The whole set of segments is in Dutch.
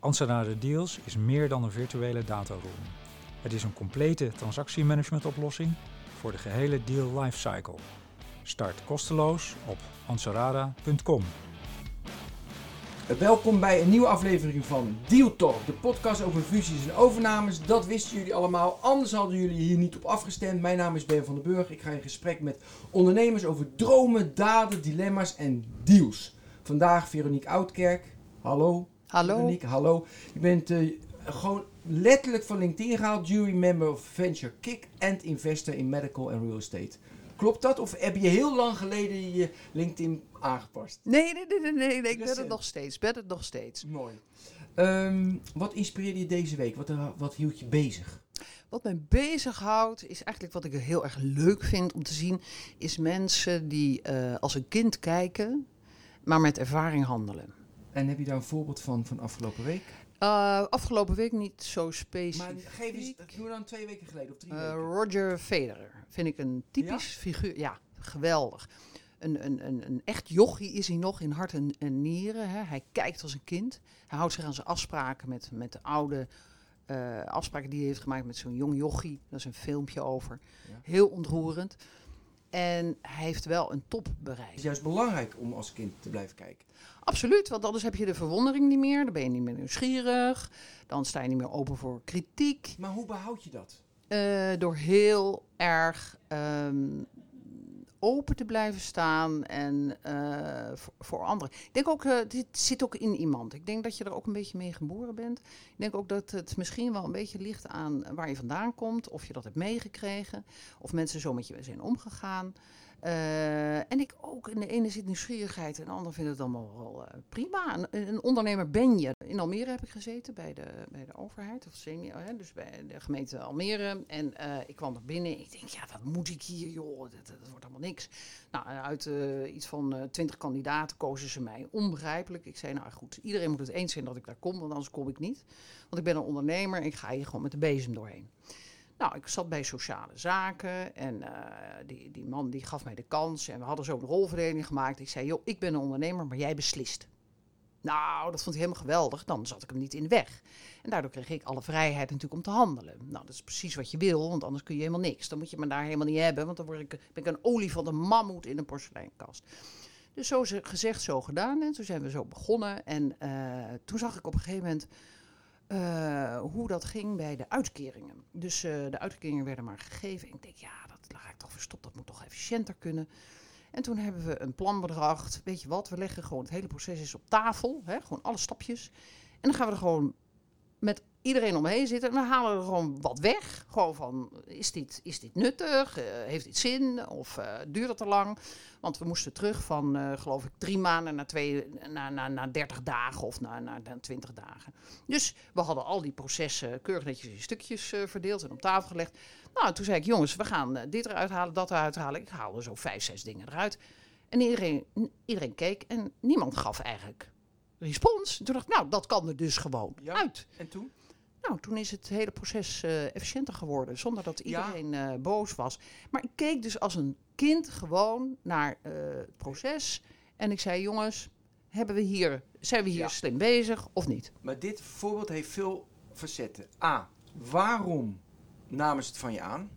Anserada Deals is meer dan een virtuele dataroom. Het is een complete transactiemanagementoplossing voor de gehele deal lifecycle. Start kosteloos op anserada.com. Welkom bij een nieuwe aflevering van Deal Talk, de podcast over fusies en overnames. Dat wisten jullie allemaal, anders hadden jullie hier niet op afgestemd. Mijn naam is Ben van den Burg. Ik ga in gesprek met ondernemers over dromen, daden, dilemma's en deals. Vandaag Veronique Oudkerk. Hallo. Hallo. Veronique, hallo. Je bent eh, gewoon letterlijk van LinkedIn gehaald, jury member of Venture Kick en investor in medical en real estate. Klopt dat? Of heb je heel lang geleden je LinkedIn aangepast? Nee, nee, nee, nee, ik ben het nog steeds. Ben het nog steeds. Mooi. Ehm, wat inspireerde je deze week? Wat, eh, wat hield je bezig? Wat mij bezighoudt, is eigenlijk wat ik heel erg leuk vind om te zien, is mensen die eh, als een kind kijken, maar met ervaring handelen. En heb je daar een voorbeeld van van afgelopen week? Eh, afgelopen week niet zo Maar specifiek. geef eens, doe dan twee weken geleden of drie Eh, weken. Roger Federer vind ik een typisch figuur. Ja, geweldig. Een, een, een, een echt jochie is hij nog in hart en, en nieren. Hè. Hij kijkt als een kind. Hij houdt zich aan zijn afspraken met, met de oude eh, afspraken die hij heeft gemaakt met zo'n jong jochie. Daar is een filmpje over. Ja. Heel ontroerend. En hij heeft wel een top Het bereikt. is juist belangrijk om als kind te blijven kijken. Absoluut, want anders heb je de verwondering niet meer. Dan ben je niet meer nieuwsgierig. Dan sta je niet meer open voor kritiek. Maar hoe behoud je dat? Eh, door heel erg ehm, open te blijven staan en eh, voor, anderen. Ik denk ook, eh, dit zit ook in iemand. Ik denk dat je er ook een beetje mee geboren bent. Ik denk ook dat het misschien wel een beetje ligt aan waar je vandaan komt, of je dat hebt meegekregen, of mensen zo met je zijn omgegaan. Eh, en ik ook, in de ene zit nieuwsgierigheid en de ander vindt het allemaal wel eh, prima. Een, ondernemer ben je. In Almere heb ik gezeten bij de, bij de overheid, of semi, hè, dus bij de gemeente Almere. En eh, ik kwam er binnen en ik denk, ja, wat moet ik hier, joh, dat, dat wordt allemaal niks. Nou, uit eh, iets van twintig kandidaten kozen ze mij. Onbegrijpelijk. Ik zei, nou goed, iedereen moet het eens zijn dat ik daar kom, want anders kom ik niet. Want ik ben een ondernemer ik ga hier gewoon met de bezem doorheen. Nou, ik zat bij sociale zaken en eh, die, die man die gaf mij de kans en we hadden zo een rolverdeling gemaakt. Ik zei, joh, ik ben een ondernemer, maar jij beslist. Nou, dat vond hij helemaal geweldig. Dan zat ik hem niet in de weg. En daardoor kreeg ik alle vrijheid natuurlijk om te handelen. Nou, dat is precies wat je wil, want anders kun je helemaal niks. Dan moet je me daar helemaal niet hebben, want dan word ik, ben ik een olifant, een mammoet in een porseleinkast. Dus zo ze- gezegd, zo gedaan. En toen zijn we zo begonnen. En eh, toen zag ik op een gegeven moment eh, hoe dat ging bij de uitkeringen. Dus eh, de uitkeringen werden maar gegeven. Ik denk, ja, dat laat ik toch verstopt. Dat moet toch efficiënter kunnen. En toen hebben we een plan bedacht. Weet je wat, we leggen gewoon het hele proces eens op tafel. Hè, gewoon alle stapjes. En dan gaan we er gewoon met iedereen omheen zitten. En dan halen we er gewoon wat weg. Gewoon van, is dit, is dit nuttig? Eh, heeft dit zin? Of eh, duurt het te lang? Want we moesten terug van, eh, geloof ik, drie maanden naar, twee, naar, naar, naar 30 dagen of naar, naar, naar 20 dagen. Dus we hadden al die processen keurig netjes in stukjes verdeeld en op tafel gelegd. Nou, toen zei ik, jongens, we gaan dit eruit halen, dat eruit halen. Ik haalde zo vijf, zes dingen eruit. En iedereen, iedereen keek en niemand gaf eigenlijk respons. Toen dacht ik, nou, dat kan er dus gewoon Ja. uit. En toen? Nou, toen is het hele proces eh, efficiënter geworden, zonder dat Ja. iedereen eh, boos was. Maar ik keek dus als een kind gewoon naar eh, het proces. En ik zei, jongens, hebben we hier, zijn we hier Ja. slim bezig of niet? Maar dit voorbeeld heeft veel facetten. A. Waarom namen ze het van je aan?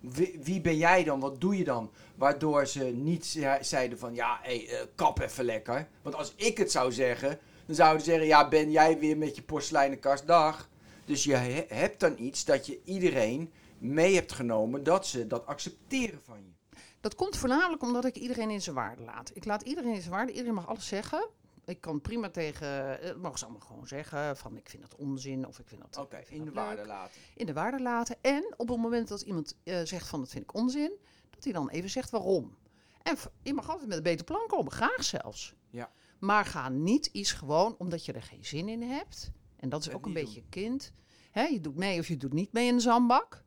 Wie, wie ben jij dan? Wat doe je dan? Waardoor ze niet ze- zeiden van ja, hey, kap even lekker. Want als ik het zou zeggen, dan zouden ze zeggen: ja, ben jij weer met je porseleinen kast? Dag. Dus je he- hebt dan iets dat je iedereen mee hebt genomen dat ze dat accepteren van je. Dat komt voornamelijk omdat ik iedereen in zijn waarde laat. Ik laat iedereen in zijn waarde. Iedereen mag alles zeggen. Ik kan prima tegen, eh, dat mogen ze allemaal gewoon zeggen, van ik vind dat onzin of ik vind dat, Oké, in de leuk. waarde laten. in de waarde laten. En op het moment dat iemand eh, zegt van dat vind ik onzin, dat hij dan even zegt waarom. En je mag altijd met een beter plan komen, graag zelfs. Ja. Maar ga niet iets gewoon omdat je er geen zin in hebt. En dat is ook een beetje kind. Je doet mee of je doet niet mee in de zandbak.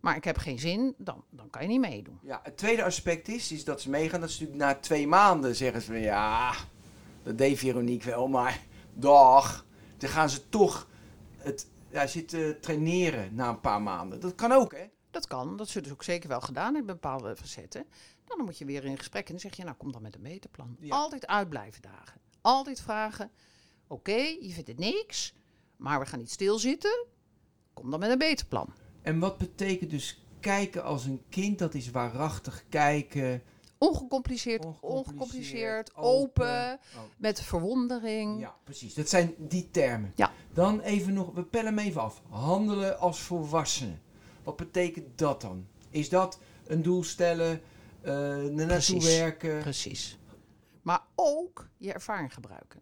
Maar ik heb geen zin, dan, dan kan je niet meedoen. Ja, het tweede aspect is, is dat ze meegaan. Dat ze natuurlijk na twee maanden zeggen ze van ja, dat deed Veronique wel, maar dag. Dan gaan ze toch het, ja, zitten traineren na een paar maanden. Dat kan ook, hè? Dat kan, dat zullen ze ook zeker wel gedaan in bepaalde facetten. Dan moet je weer in gesprek en dan zeg je, nou kom dan met een meterplan. Ja. Altijd uitblijven dagen. Altijd vragen, oké, je vindt het niks, maar we gaan niet stilzitten. Kom dan met een meterplan. En wat betekent dus kijken als een kind? Dat is waarachtig kijken. Ongecompliceerd, Ongecompliceerd, ongecompliceerd, open. open, Oh. met verwondering. Ja, precies. Dat zijn die termen. Ja. Dan even nog, we pellen hem even af. Handelen als volwassene. Wat betekent dat dan? Is dat een doel stellen, naartoe Precies. werken? Precies. Maar ook je ervaring gebruiken.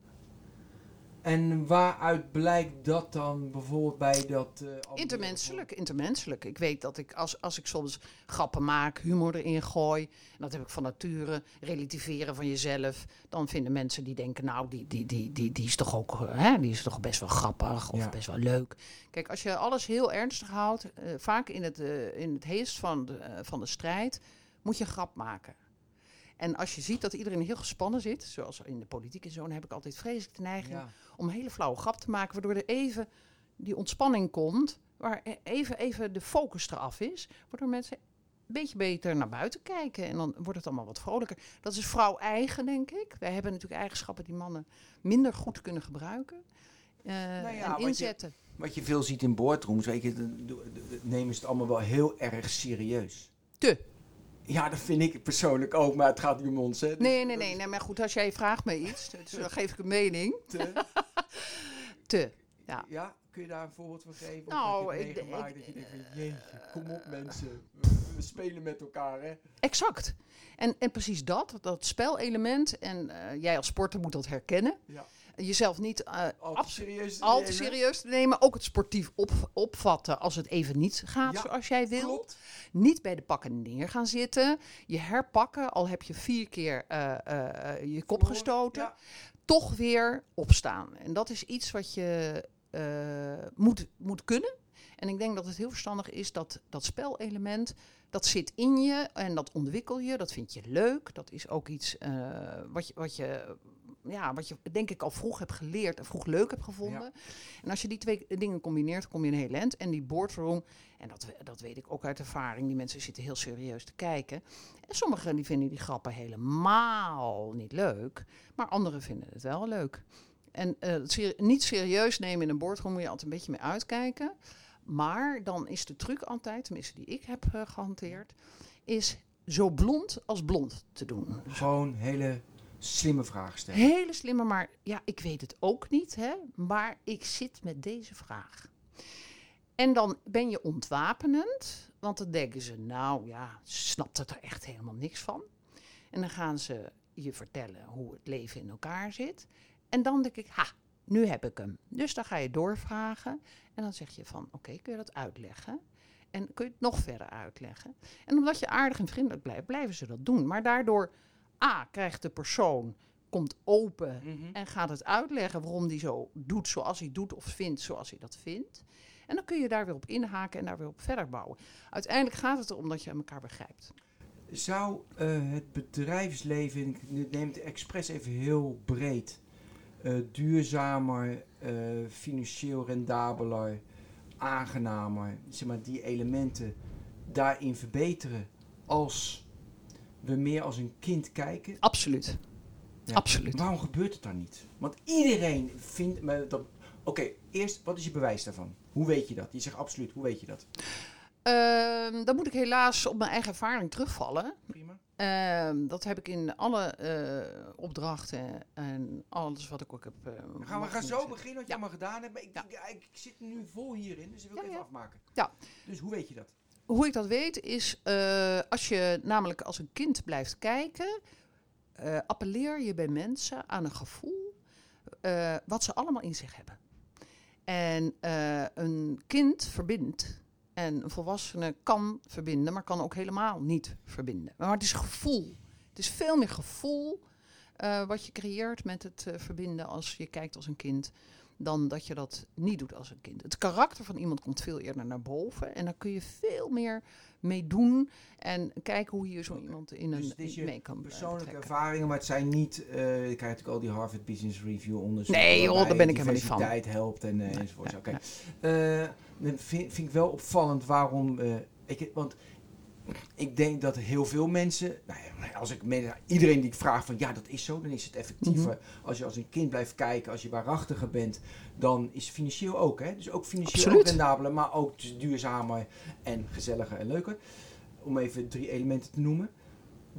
En waaruit blijkt dat dan bijvoorbeeld bij dat... andere- Intermenselijk, intermenselijk. Ik weet dat ik als, als ik soms grappen maak, humor erin gooi, en dat heb ik van nature, relativeren van jezelf, dan vinden mensen die denken, nou, die, die, die, die, die is toch ook, eh, hè, die is toch best wel grappig of Ja. best wel leuk. Kijk, als je alles heel ernstig houdt, eh, vaak in het, in het heest van de, van de strijd, moet je een grap maken. En als je ziet dat iedereen heel gespannen zit, zoals in de politiek en zo, dan heb ik altijd vreselijk de neiging Ja. om een hele flauwe grap te maken, waardoor er even die ontspanning komt, waar e- even, even de focus eraf is, waardoor mensen een beetje beter naar buiten kijken en dan wordt het allemaal wat vrolijker. Dat is vrouw eigen, denk ik. Wij hebben natuurlijk eigenschappen die mannen minder goed kunnen gebruiken eh, Nou ja, en wat je- inzetten. Wat je veel ziet in boardrooms, weet je, nemen ze het allemaal wel heel erg serieus. Te. Ja, dat vind ik persoonlijk ook, maar het gaat niet om ons, hè. Dus Nee, nee, nee, nee, maar goed, als jij vraagt me iets, dus dan geef ik een mening. te- Te. Ja. Ja, kun je daar een voorbeeld van geven? Nou, ik- ik- dat je denkt van, jeetje, kom op mensen, we, we spelen met elkaar, hè. Exact. En, en precies dat, dat spelelement. En eh, jij als sporter moet dat herkennen. Ja. Jezelf niet eh, Al te serieus te al te serieus te nemen. Ook het sportief op, opvatten als het even niet gaat Ja, zoals jij wil. Klopt. Niet bij de pakken neer gaan zitten. Je herpakken, al heb je vier keer eh, eh, je kop gestoten. Ja. Toch weer opstaan. En dat is iets wat je moet, moet kunnen. En ik denk dat het heel verstandig is dat dat spelelement, dat zit in je en dat ontwikkel je. Dat vind je leuk. Dat is ook iets wat, je, wat, je, ja, wat je denk ik al vroeg hebt geleerd en vroeg leuk hebt gevonden. En als je die twee dingen combineert, kom je een heel eind. En die boardroom, en dat, dat weet ik ook uit ervaring, die mensen zitten heel serieus te kijken. En sommigen die vinden die grappen helemaal niet leuk, maar anderen vinden het wel leuk. En eh, ser- niet serieus nemen in een boardroom moet je altijd een beetje mee uitkijken. Maar dan is de truc altijd, tenminste die ik heb eh, gehanteerd, is zo blond als blond te doen. Gewoon hele slimme vragen stellen. Hele slimme, maar ja, ik weet het ook niet, hè. Maar ik zit met deze vraag. En dan ben je ontwapenend, want dan denken ze, nou ja, ze snapt er echt helemaal niks van. En dan gaan ze je vertellen hoe het leven in elkaar zit. En dan denk ik, ha, nu heb ik hem. Dus dan ga je doorvragen en dan zeg je van, oké, kun je dat uitleggen? En kun je het nog verder uitleggen? En omdat je aardig en vriendelijk blijft, blijven ze dat doen. Maar daardoor, A, krijgt de persoon, komt open Mhm. en gaat het uitleggen waarom hij zo doet zoals hij doet of vindt zoals hij dat vindt. En dan kun je daar weer op inhaken en daar weer op verder bouwen. Uiteindelijk gaat het erom dat je elkaar begrijpt. Zou eh, het bedrijfsleven, en ik neem het expres even heel breed, eh, duurzamer, eh, financieel rendabeler, aangenamer, zeg maar die elementen daarin verbeteren als we meer als een kind kijken? Absoluut. Ja. Absoluut. Waarom gebeurt het dan niet? Want iedereen vindt. Oké, eerst, wat is je bewijs daarvan? Hoe weet je dat? Je zegt absoluut, hoe weet je dat? Ehm, dan moet ik helaas op mijn eigen ervaring terugvallen. Prima. Ehm, dat heb ik in alle eh, opdrachten en alles wat ik ook heb. eh, Dan gaan we gaan zo beginnen wat je Ja. allemaal gedaan hebt. Maar ik, Ja. ik, ik zit nu vol hierin, dus ik wil Ja, even afmaken. Ja. Dus hoe weet je dat? Hoe ik dat weet is, eh, als je namelijk als een kind blijft kijken, eh, appelleer je bij mensen aan een gevoel eh, wat ze allemaal in zich hebben. En een kind verbindt en een volwassene kan verbinden, maar kan ook helemaal niet verbinden. Maar het is gevoel. Het is veel meer gevoel wat je creëert met het verbinden als je kijkt als een kind dan dat je dat niet doet als een kind. Het karakter van iemand komt veel eerder naar boven en dan kun je veel meer mee doen en kijken hoe je zo iemand in Dus een mee kan persoonlijke betrekken. ervaringen, maar het zijn niet... je krijgt natuurlijk al die Harvard Business Review onderzoeken. Nee, joh, daar ben ik helemaal niet van. diversiteit helpt en Nee, enzovoort. nee, Oké. nee. Eh, vind, vind ik wel opvallend waarom... ik, want ik denk dat heel veel mensen... Nou ja, als ik mensen, iedereen die ik vraag van... Ja, dat is zo, dan is het effectiever. Mhm. Als je als een kind blijft kijken, als je waarachtiger bent... Dan is het financieel ook, hè. Dus ook financieel Absoluut. ook rendabeler, maar ook dus duurzamer en gezelliger en leuker. Om even drie elementen te noemen.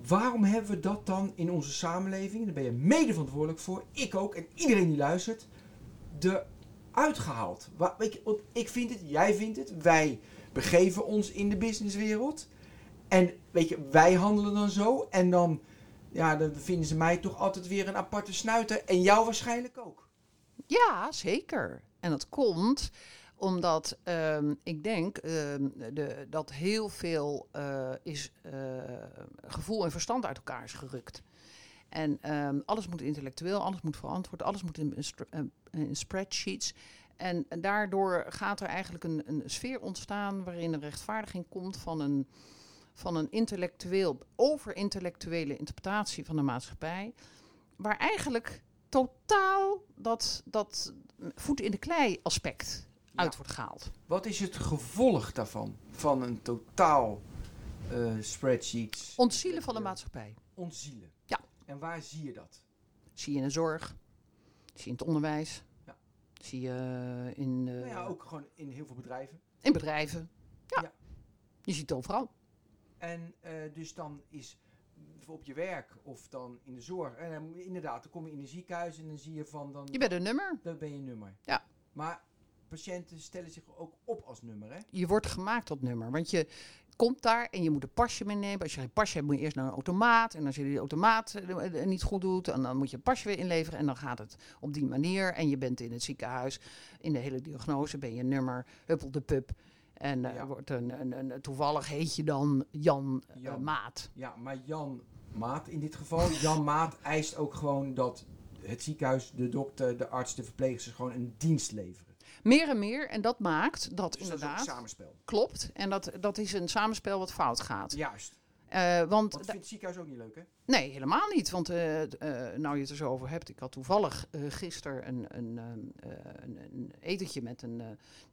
Waarom hebben we dat dan in onze samenleving, daar ben je mede verantwoordelijk voor, ik ook en iedereen die luistert, eruit gehaald? Ik vind het, jij vindt het, wij begeven ons in de businesswereld. En weet je, wij handelen dan zo en dan, ja, dan vinden ze mij toch altijd weer een aparte snuiter en jou waarschijnlijk ook. Ja, zeker. En dat komt omdat ehm, ik denk ehm, de, dat heel veel eh, is eh, gevoel en verstand uit elkaar is gerukt. En ehm, alles moet intellectueel, alles moet verantwoord, alles moet eh, in spreadsheets. En daardoor gaat er eigenlijk een, een sfeer ontstaan waarin een rechtvaardiging komt van een, van een intellectueel, overintellectuele interpretatie van de maatschappij. Waar eigenlijk totaal dat, dat voet in de klei aspect uit wordt gehaald. Wat is het gevolg daarvan? Van een totaal eh spreadsheets? Ontzielen van de maatschappij. Ontzielen. Ja. En waar zie je dat? Zie je in de zorg, zie je in het onderwijs, Ja. zie je in, eh, nou ja, ook gewoon in heel veel bedrijven. in bedrijven. Ja. Ja. je ziet het overal. En eh, dus dan is op je werk of dan in de zorg. En dan, inderdaad, dan kom je in een ziekenhuis en dan zie je van dan, Je bent een nummer. dan ben je nummer. Ja. Maar patiënten stellen zich ook op als nummer, hè? Je wordt gemaakt tot nummer. Want je komt daar en je moet een pasje meenemen. Als je geen pasje hebt, moet je eerst naar een automaat. En als je die automaat eh, niet goed doet, en dan moet je een pasje weer inleveren. En dan gaat het op die manier. En je bent in het ziekenhuis. In de hele diagnose ben je een nummer, huppel de pup. En eh, Ja. wordt een, een, een, toevallig heet je dan Jan, eh, Jan. Maat. Ja, maar Jan Maat in dit geval. Jan Maat eist ook gewoon dat het ziekenhuis, de dokter, de arts, de verpleegsters gewoon een dienst leveren. Meer en meer. En dat maakt dat Dus dat is inderdaad een samenspel. klopt. En dat, dat is een samenspel wat fout gaat. Juist. Eh, want Want da- dat vindt het ziekenhuis ook niet leuk, hè? Nee, helemaal niet. Want eh, nou je het er zo over hebt, ik had toevallig gisteren een, een, ehm, eh, een, een etentje met een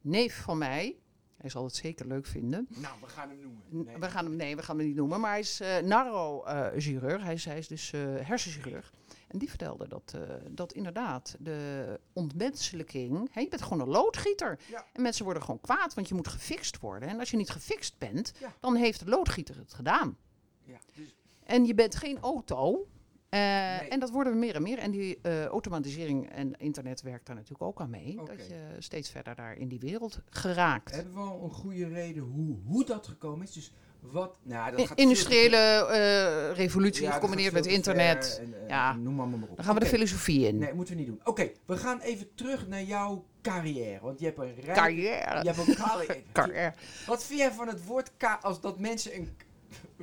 neef van mij. Hij zal het zeker leuk vinden. Nou, we gaan hem noemen. Nee. We gaan hem, nee, we gaan hem niet noemen, maar hij is uh, neurochirurg. hij, is, hij is dus eh, hersenchirurg. En die vertelde dat, eh, dat inderdaad de ontmenselijking... Hè, je bent gewoon een loodgieter. Ja. En mensen worden gewoon kwaad, want je moet gefixt worden. En als je niet gefixt bent, Ja. dan heeft de loodgieter het gedaan. Ja, dus En je bent geen auto. Eh, Nee. En dat worden we meer en meer. En die eh, automatisering en internet werkt daar natuurlijk ook aan mee. Dat je steeds verder daar in die wereld geraakt. hebben we al een goede reden hoe, hoe dat gekomen is. Dus wat... Nou, dat gaat Industriële eh, revolutie. Ja, gecombineerd met internet. en, Ja. Noem maar, maar op. Dan gaan we de filosofie in. Nee, moeten we niet doen. Oké, we gaan even terug naar jouw carrière. Want je hebt een rij... Carrière. Je hebt een carrière. Carrière. Wat vind jij van het woord ka als dat mensen een...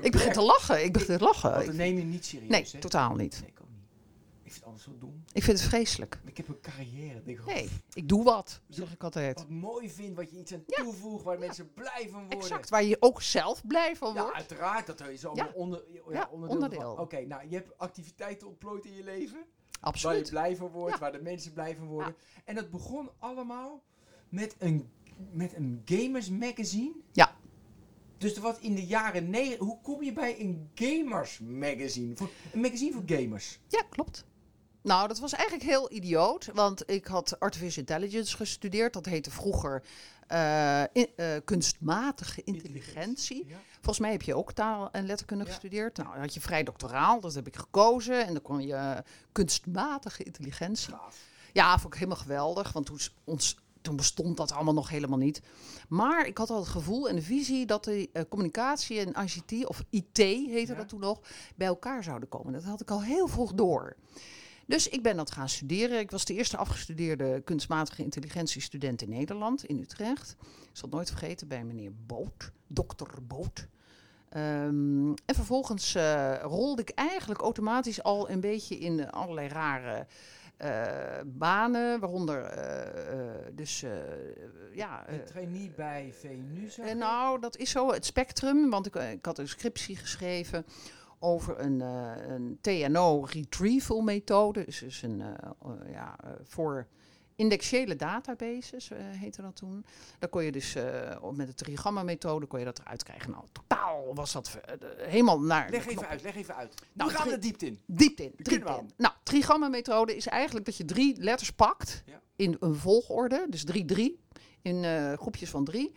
Ik begin te lachen. Ik begin te lachen. Want Ik- dat neem je niet serieus, nee, hè? totaal niet. Nee, ik ook niet. Ik vind alles zo dom. Ik vind het vreselijk. Ik heb een carrière. Ik Denk, Nee, ik doe wat, zeg ik altijd. Wat mooi vind, wat je iets aan Ja. toevoegt, waar mensen blij van worden. Exact, waar je ook zelf blij van Ja, wordt. uiteraard. Dat is allemaal Ja. onder, ja, Ja, onderdeel. Oké, nou, je hebt activiteiten ontplooid in je leven. Waar je Absoluut. blij van wordt, Ja. waar de mensen blij van worden. En dat begon allemaal met een, met een gamers magazine. Ja. Dus er was in de jaren negen. Hoe kom je bij een gamers magazine? Voor, een magazine voor gamers. Ja, klopt. Nou, dat was eigenlijk heel idioot, want ik had artificial intelligence gestudeerd. Dat heette vroeger eh, in- eh, kunstmatige intelligentie. Ja. Volgens mij heb je ook taal en letterkunde Ja. gestudeerd. Nou, dan had je vrij doctoraal, dat heb ik gekozen. En dan kon je kunstmatige intelligentie. Gaaf. Ja, vond ik helemaal geweldig, want toen, ons, toen bestond dat allemaal nog helemaal niet. Maar ik had al het gevoel en de visie dat de eh, communicatie en ICT, of IT heette Ja. dat toen nog, bij elkaar zouden komen. Dat had ik al heel vroeg door. Dus ik ben dat gaan studeren. Ik was de eerste afgestudeerde kunstmatige intelligentiestudent in Nederland, in Utrecht. Ik zal het nooit vergeten bij meneer Boot, dokter Boot. Ehm, en vervolgens eh, rolde ik eigenlijk automatisch al een beetje in allerlei rare banen, waaronder eh, eh, dus eh, ja. eh, Een trainee bij VNU, eh, nou, dat is zo, het spectrum. Want ik, eh, ik had een scriptie geschreven over een, eh, een TNO retrieval methode. Dus, dus een, eh, eh, ja, eh, voor indexiële databases eh, heette dat toen. Daar kon je dus eh, met de trigamma methode kon je dat eruit krijgen. Nou, totaal was dat eh, helemaal naar Leg even uit, leg even uit. Nou, we gaan er diepte in. Diepte in. Diepte we in. Nou, trigamma-methode is eigenlijk dat je drie letters pakt Ja. in een volgorde, dus 3-3, in eh, groepjes van drie.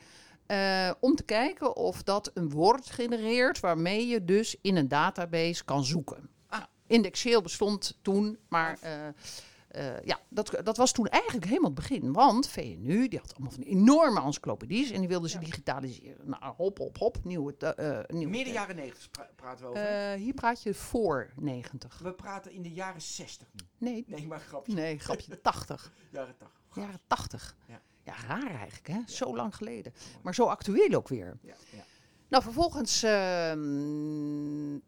om te kijken of dat een woord genereert waarmee je dus in een database kan zoeken. Ah. Nou, indexeel bestond toen, maar eh, ja, dat, dat was toen eigenlijk helemaal het begin. Want VNU, die had allemaal van enorme encyclopedies en die wilden ze Ja. digitaliseren. Nou, hop, hop, hop, nieuwe... eh, eh, nieuwe Midden jaren 90 pra- praten we over. Eh, hier praat je voor 90. we praten in de jaren 60 nu. Nee, Nee, maar grapje. Nee, grapje, 80. Jaren 80. Jaren 80. Ja. Ja, raar eigenlijk, hè? Zo lang geleden. Maar zo actueel ook weer. Ja, ja. Nou, vervolgens ehm,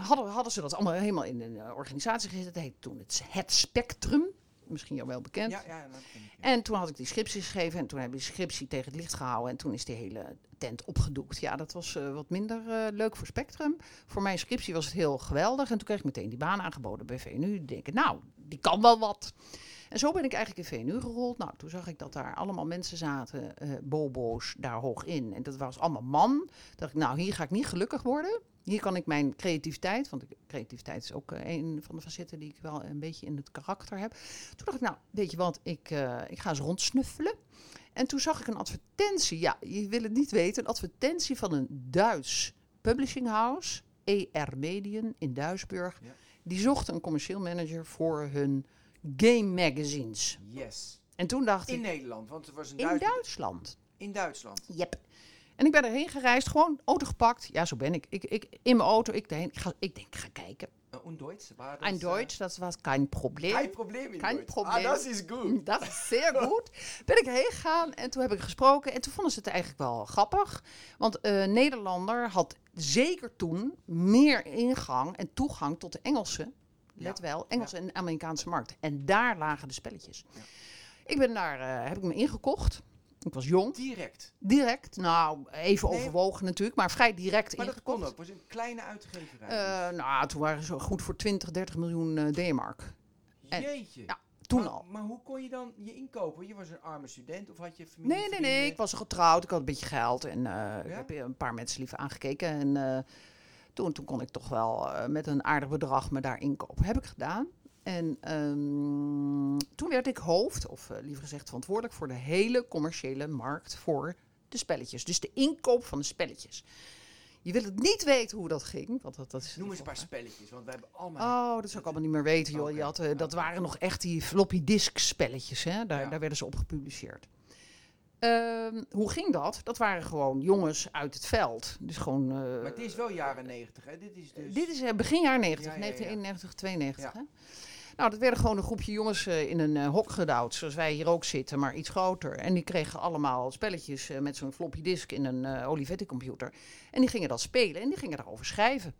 hadden, hadden ze dat allemaal helemaal in een eh, organisatie gezet. Dat heette toen het, het Spectrum. Misschien jou wel bekend. Ja, ja, dat ken ik, ja. En toen had ik die scriptie geschreven en toen heb ik die scriptie tegen het licht gehouden. En toen is die hele tent opgedoekt. Ja, dat was eh, wat minder eh, leuk voor Spectrum. Voor mijn scriptie was het heel geweldig. En toen kreeg ik meteen die baan aangeboden bij VNU. Ik denk, nou, die kan wel wat. En zo ben ik eigenlijk in VNU gerold. Nou, toen zag ik dat daar allemaal mensen zaten, eh, bobo's, daar hoog in. En dat was allemaal man. Dacht ik, nou, hier ga ik niet gelukkig worden. Hier kan ik mijn creativiteit, want creativiteit is ook eh, een van de facetten die ik wel een beetje in het karakter heb. Toen dacht ik, nou, weet je wat, ik, eh, ik ga eens rondsnuffelen. En toen zag ik een advertentie. Ja, je wil het niet weten. Een advertentie van een Duits publishing house, ER Medien in Duisburg. Ja. Die zochten een commercieel manager voor hun game magazines. Yes. En toen dacht In ik, Nederland, want het was een in Duits... Duitsland. In Duitsland. Yep. En ik ben erheen gereisd, gewoon auto gepakt. Ja, zo ben ik. Ik, ik in mijn auto, ik, daarheen. ik, ga, ik denk, ik ga kijken. Uh, und Deutsch? War das, Ein Deutsch, dat was geen probleem. Kein Problem in Kein Deutsch. Problem. Ah, das ist gut. Dat is zeer goed. Ben ik heen gegaan en toen heb ik gesproken. En toen vonden ze het eigenlijk wel grappig. Want eh Nederlander had zeker toen meer ingang en toegang tot de Engelse, let Ja. wel, Engelse en Amerikaanse markt. En daar lagen de spelletjes. Ja. Ik ben daar, eh, heb ik me ingekocht. Ik was jong. Direct. Direct, nou even Nee. overwogen natuurlijk, maar vrij direct Maar dat ingekocht. kon ook. Het was een kleine uitgeverij. Eh, nou, toen waren ze goed voor 20, 30 miljoen eh, D-mark. en- Jeetje. ja, Toen maar, al. Maar hoe kon je dan je inkopen? Je was een arme student of had je familie? Nee, nee, nee. Ik was getrouwd. Ik had een beetje geld. En eh, ik heb een paar mensen liever aangekeken. En toen, toen kon ik toch wel met een aardig bedrag me daar inkopen. Heb ik gedaan. En ehm, toen werd ik hoofd, of eh, liever gezegd verantwoordelijk voor de hele commerciële markt voor de spelletjes. Dus de inkoop van de spelletjes. Je wil het niet weten hoe dat ging. Want dat, dat is Noem eens een paar spelletjes, want we hebben allemaal... Oh, dat zou ik allemaal niet meer weten, joh. Je had, eh, dat waren nog echt die floppy disk spelletjes, hè. Daar, Ja. daar werden ze op gepubliceerd. Ehm, hoe ging dat? Dat waren gewoon jongens uit het veld. Dus gewoon... eh, Maar het is wel jaren negentig, hè? Dit is dus... dit is begin jaar 90, Ja, ja, ja. 1991, 92. Ja. Hè? Nou, dat werden gewoon een groepje jongens eh, in een eh, hok gedouwd, zoals wij hier ook zitten, maar iets groter. En die kregen allemaal spelletjes eh, met zo'n floppy disk in een eh Olivetti-computer. En die gingen dat spelen en die gingen daarover schrijven.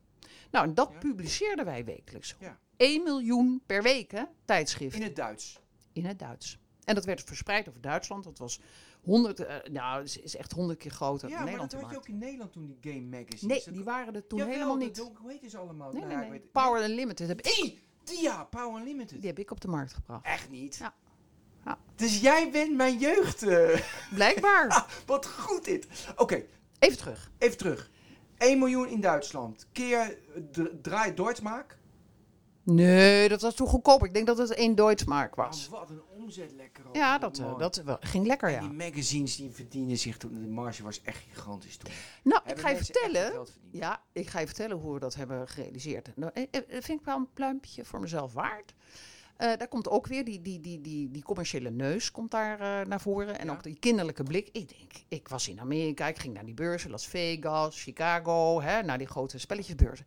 Nou, en dat Ja. publiceerden wij wekelijks. Ja. 1 miljoen per week, hè, tijdschrift, In in, het Duits. het Duits. En dat werd verspreid over Duitsland. Dat was 100, eh, nou, is- is echt honderd keer groter Ja, dan maar Nederland. dat had je ook in Nederland toen, die game magazines. Nee, die waren er toen Jawel, helemaal niet. Hoe heet ze allemaal? Nee, Nou, nee, nee. weet- Power Unlimited heb ik, Ja, Power Unlimited. die heb ik op de markt gebracht. Echt niet? Ja. Ja. Dus jij bent mijn jeugd. eh. Blijkbaar. Ah, wat goed dit. Oké, Even terug. even terug. 1 miljoen in Duitsland. Keer draai Deutschmark. Nee, dat was toen goedkoper. Ik denk dat het één Deutschmark was. Oh, wat een omzet lekker. ook. Ja, dat, eh, dat wel- ging lekker, En ja. die magazines die verdienen zich toen. De marge was echt gigantisch toen. Nou, ik ga je vertellen. Ja, ik ga je vertellen hoe we dat hebben gerealiseerd. Nou, eh, eh, vind ik wel een pluimpje voor mezelf waard. Daar komt ook weer die, die, die, die, die commerciële neus komt daar naar voren. En Ja. ook die kinderlijke blik. Ik denk, ik was in Amerika, ik ging naar die beurzen, Las Vegas, Chicago, hè, naar die grote spelletjesbeurzen.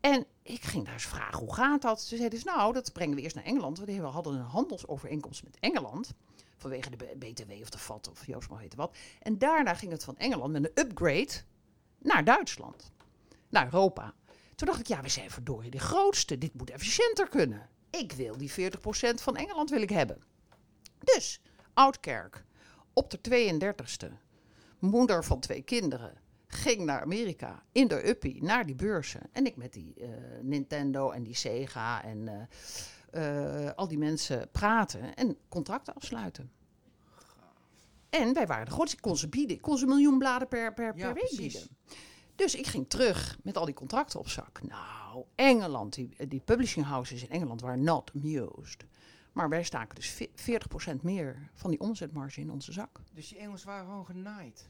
En ik ging daar eens vragen, hoe gaat dat? Ze zeiden, dus, nou, dat brengen we eerst naar Engeland. Want we hadden een handelsovereenkomst met Engeland. Vanwege de BTW of de VAT of Joost maar wat. En daarna ging het van Engeland met een upgrade naar Duitsland. Naar Europa. Toen dacht ik, ja, we zijn verdorie de grootste. Dit moet efficiënter kunnen. ik wil die 40% van Engeland wil ik hebben. Dus, Oudkerk, op de 32e, moeder van twee kinderen, ging naar Amerika in de uppie, naar die beurzen. En ik met die eh, Nintendo en die Sega en eh, eh, al die mensen praten en contracten afsluiten. En wij waren de grootste. Ik kon ze bieden. Ik kon ze een miljoen bladen per, per, Ja, per week precies. bieden. Dus ik ging terug met al die contracten op zak. Nou, Engeland, die, die publishing houses in Engeland waren not amused. Maar wij staken dus ve- 40% meer van die omzetmarge in onze zak. Dus die Engels waren gewoon genaaid.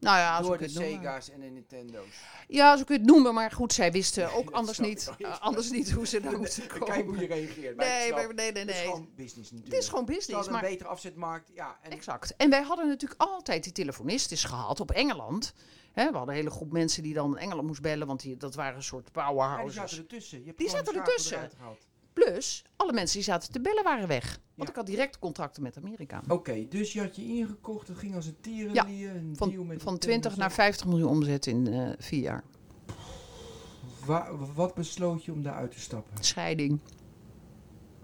Nou ja, door de noemen. Sega's en de Nintendo's. Ja, zo kun je het noemen. Maar goed, zij wisten ook anders niet, eh, anders niet hoe ze daar moesten Kijk hoe je komen. reageert. maar Nee, maar- nee, nee, Het is nee. gewoon business natuurlijk. Het is gewoon business. hadden een Maar betere afzetmarkt. Ja, en Exact. En wij hadden natuurlijk altijd die telefonistes gehad op Engeland. We hadden een hele groep mensen die dan Engeland moest bellen, want die, dat waren een soort Ja, die powerhouses. zaten ertussen. Die zaten ertussen. Plus, alle mensen die zaten te bellen waren weg. Want Ja. ik had direct contracten met Amerika. Oké, dus je had je ingekocht. Het ging als een Ja, een deal Van, met van Nintendo 20 naar zelf. 50 miljoen omzet in eh, vier jaar. Wa- wat besloot je om daaruit te stappen? Scheiding.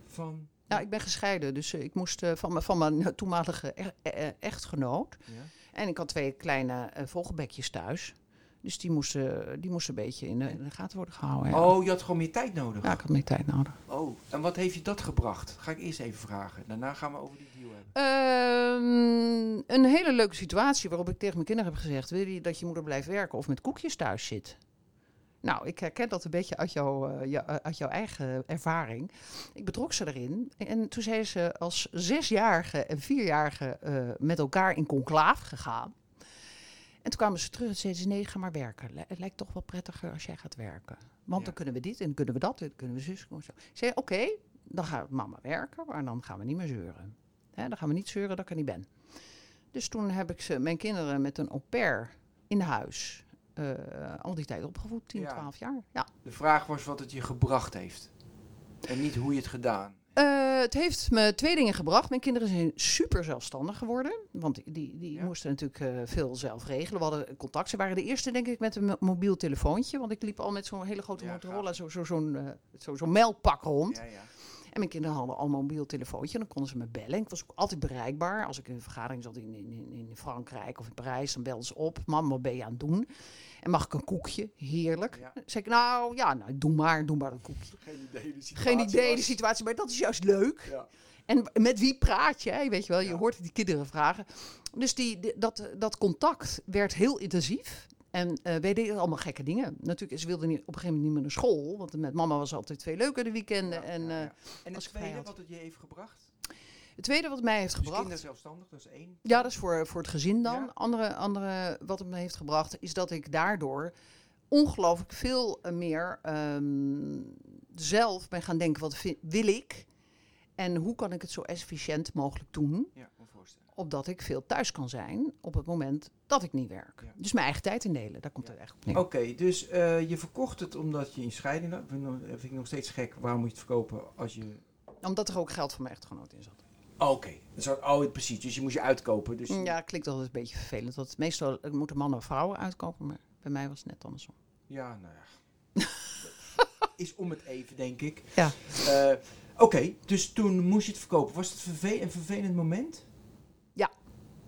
Van... Nou, ik ben gescheiden, dus eh, ik moest eh, van, mijn- van mijn toenmalige e- eh, echtgenoot. Ja? En ik had twee kleine vogelbekjes thuis. Dus die moesten, die moesten een beetje in de, in de gaten worden gehouden. ja. Oh, je had gewoon meer tijd nodig. Ja, ik had meer tijd nodig. Oh, en wat heeft je dat gebracht? Ga ik eerst even vragen. Daarna gaan we over die deal hebben. Ehm, een hele leuke situatie waarop ik tegen mijn kinderen heb gezegd: Wil je dat je moeder blijft werken of met koekjes thuis zit? Nou, ik herken dat een beetje uit, jouw eh, jou- eh, uit jouw eigen ervaring. Ik betrok ze erin. En toen zijn ze als zesjarige en vierjarige eh, met elkaar in conclaaf gegaan. En toen kwamen ze terug en zeiden ze: Nee, ga maar werken. Het lijkt toch wel prettiger als jij gaat werken. Want Ja. dan kunnen we dit en dan kunnen we dat en dan kunnen we zus. en zo. Ik zei: Oké, dan gaat mama werken, maar dan gaan we niet meer zeuren. Dan gaan we niet zeuren dat ik er niet ben. Dus toen heb ik ze, mijn kinderen met een au pair in huis eh, al die tijd opgevoed, 10, Ja. 12 jaar. Ja. De vraag was wat het je gebracht heeft. En niet hoe je het gedaan. Eh, het heeft me twee dingen gebracht. Mijn kinderen zijn super zelfstandig geworden. Want die, die, Ja. moesten natuurlijk eh, veel zelf regelen. We hadden contact. Ze waren de eerste, denk ik, met een mo- mobiel telefoontje. Want ik liep al met zo'n hele grote Ja, Motorola, zo, zo, zo'n eh, zo, zo'n meldpak rond. Ja, ja. En mijn kinderen hadden allemaal een mobiel telefoontje. Dan konden ze me bellen. Ik was ook altijd bereikbaar. Als ik in een vergadering zat in, in, in- in Frankrijk of in Parijs, dan belden ze op. Mam, wat ben je aan het doen? En mag ik een koekje? Heerlijk. Ja. Zeg ik, nou ja, nou, doe maar, doe maar een koekje. Geen idee de situatie Geen idee de situatie, maar dat is juist leuk. Ja. En met wie praat je? Weet je wel, je Ja. hoort die kinderen vragen. Dus die, die- dat, dat contact werd heel intensief. En eh wij deden allemaal gekke dingen. Natuurlijk, ze wilden niet, op een gegeven moment niet meer naar school. Want met mama was altijd veel leuker de weekenden. En ja. En het tweede had. wat het je heeft gebracht? Het tweede wat mij heeft Dus gebracht... kinderen zelfstandig, dat is één. Ja, dat is voor, voor het gezin dan. Ja. Andere, andere wat het me heeft gebracht, is dat ik daardoor ongelooflijk veel eh, meer ehm, zelf ben gaan denken: wat wil ik? En hoe kan ik het zo efficiënt mogelijk doen? Ja. Opdat ik veel thuis kan zijn op het moment dat ik niet werk. Ja. Dus mijn eigen tijd indelen, daar komt Ja. het echt op neer. Oké, dus eh, je verkocht het omdat je in scheiding had. Vind ik nog- vind ik nog steeds gek. Waarom moet je het verkopen als je... Omdat er ook geld van mijn echtgenoot in zat. Oké, dus, oh, precies. Dus je moest je uitkopen. Dus Ja, klinkt altijd een beetje vervelend. Want meestal moeten mannen en vrouwen uitkopen, maar bij mij was het net andersom. Ja, nou ja. is om het even, denk ik. Ja. Eh, Oké, dus toen moest je het verkopen. Was het verve- een vervelend moment? Ja.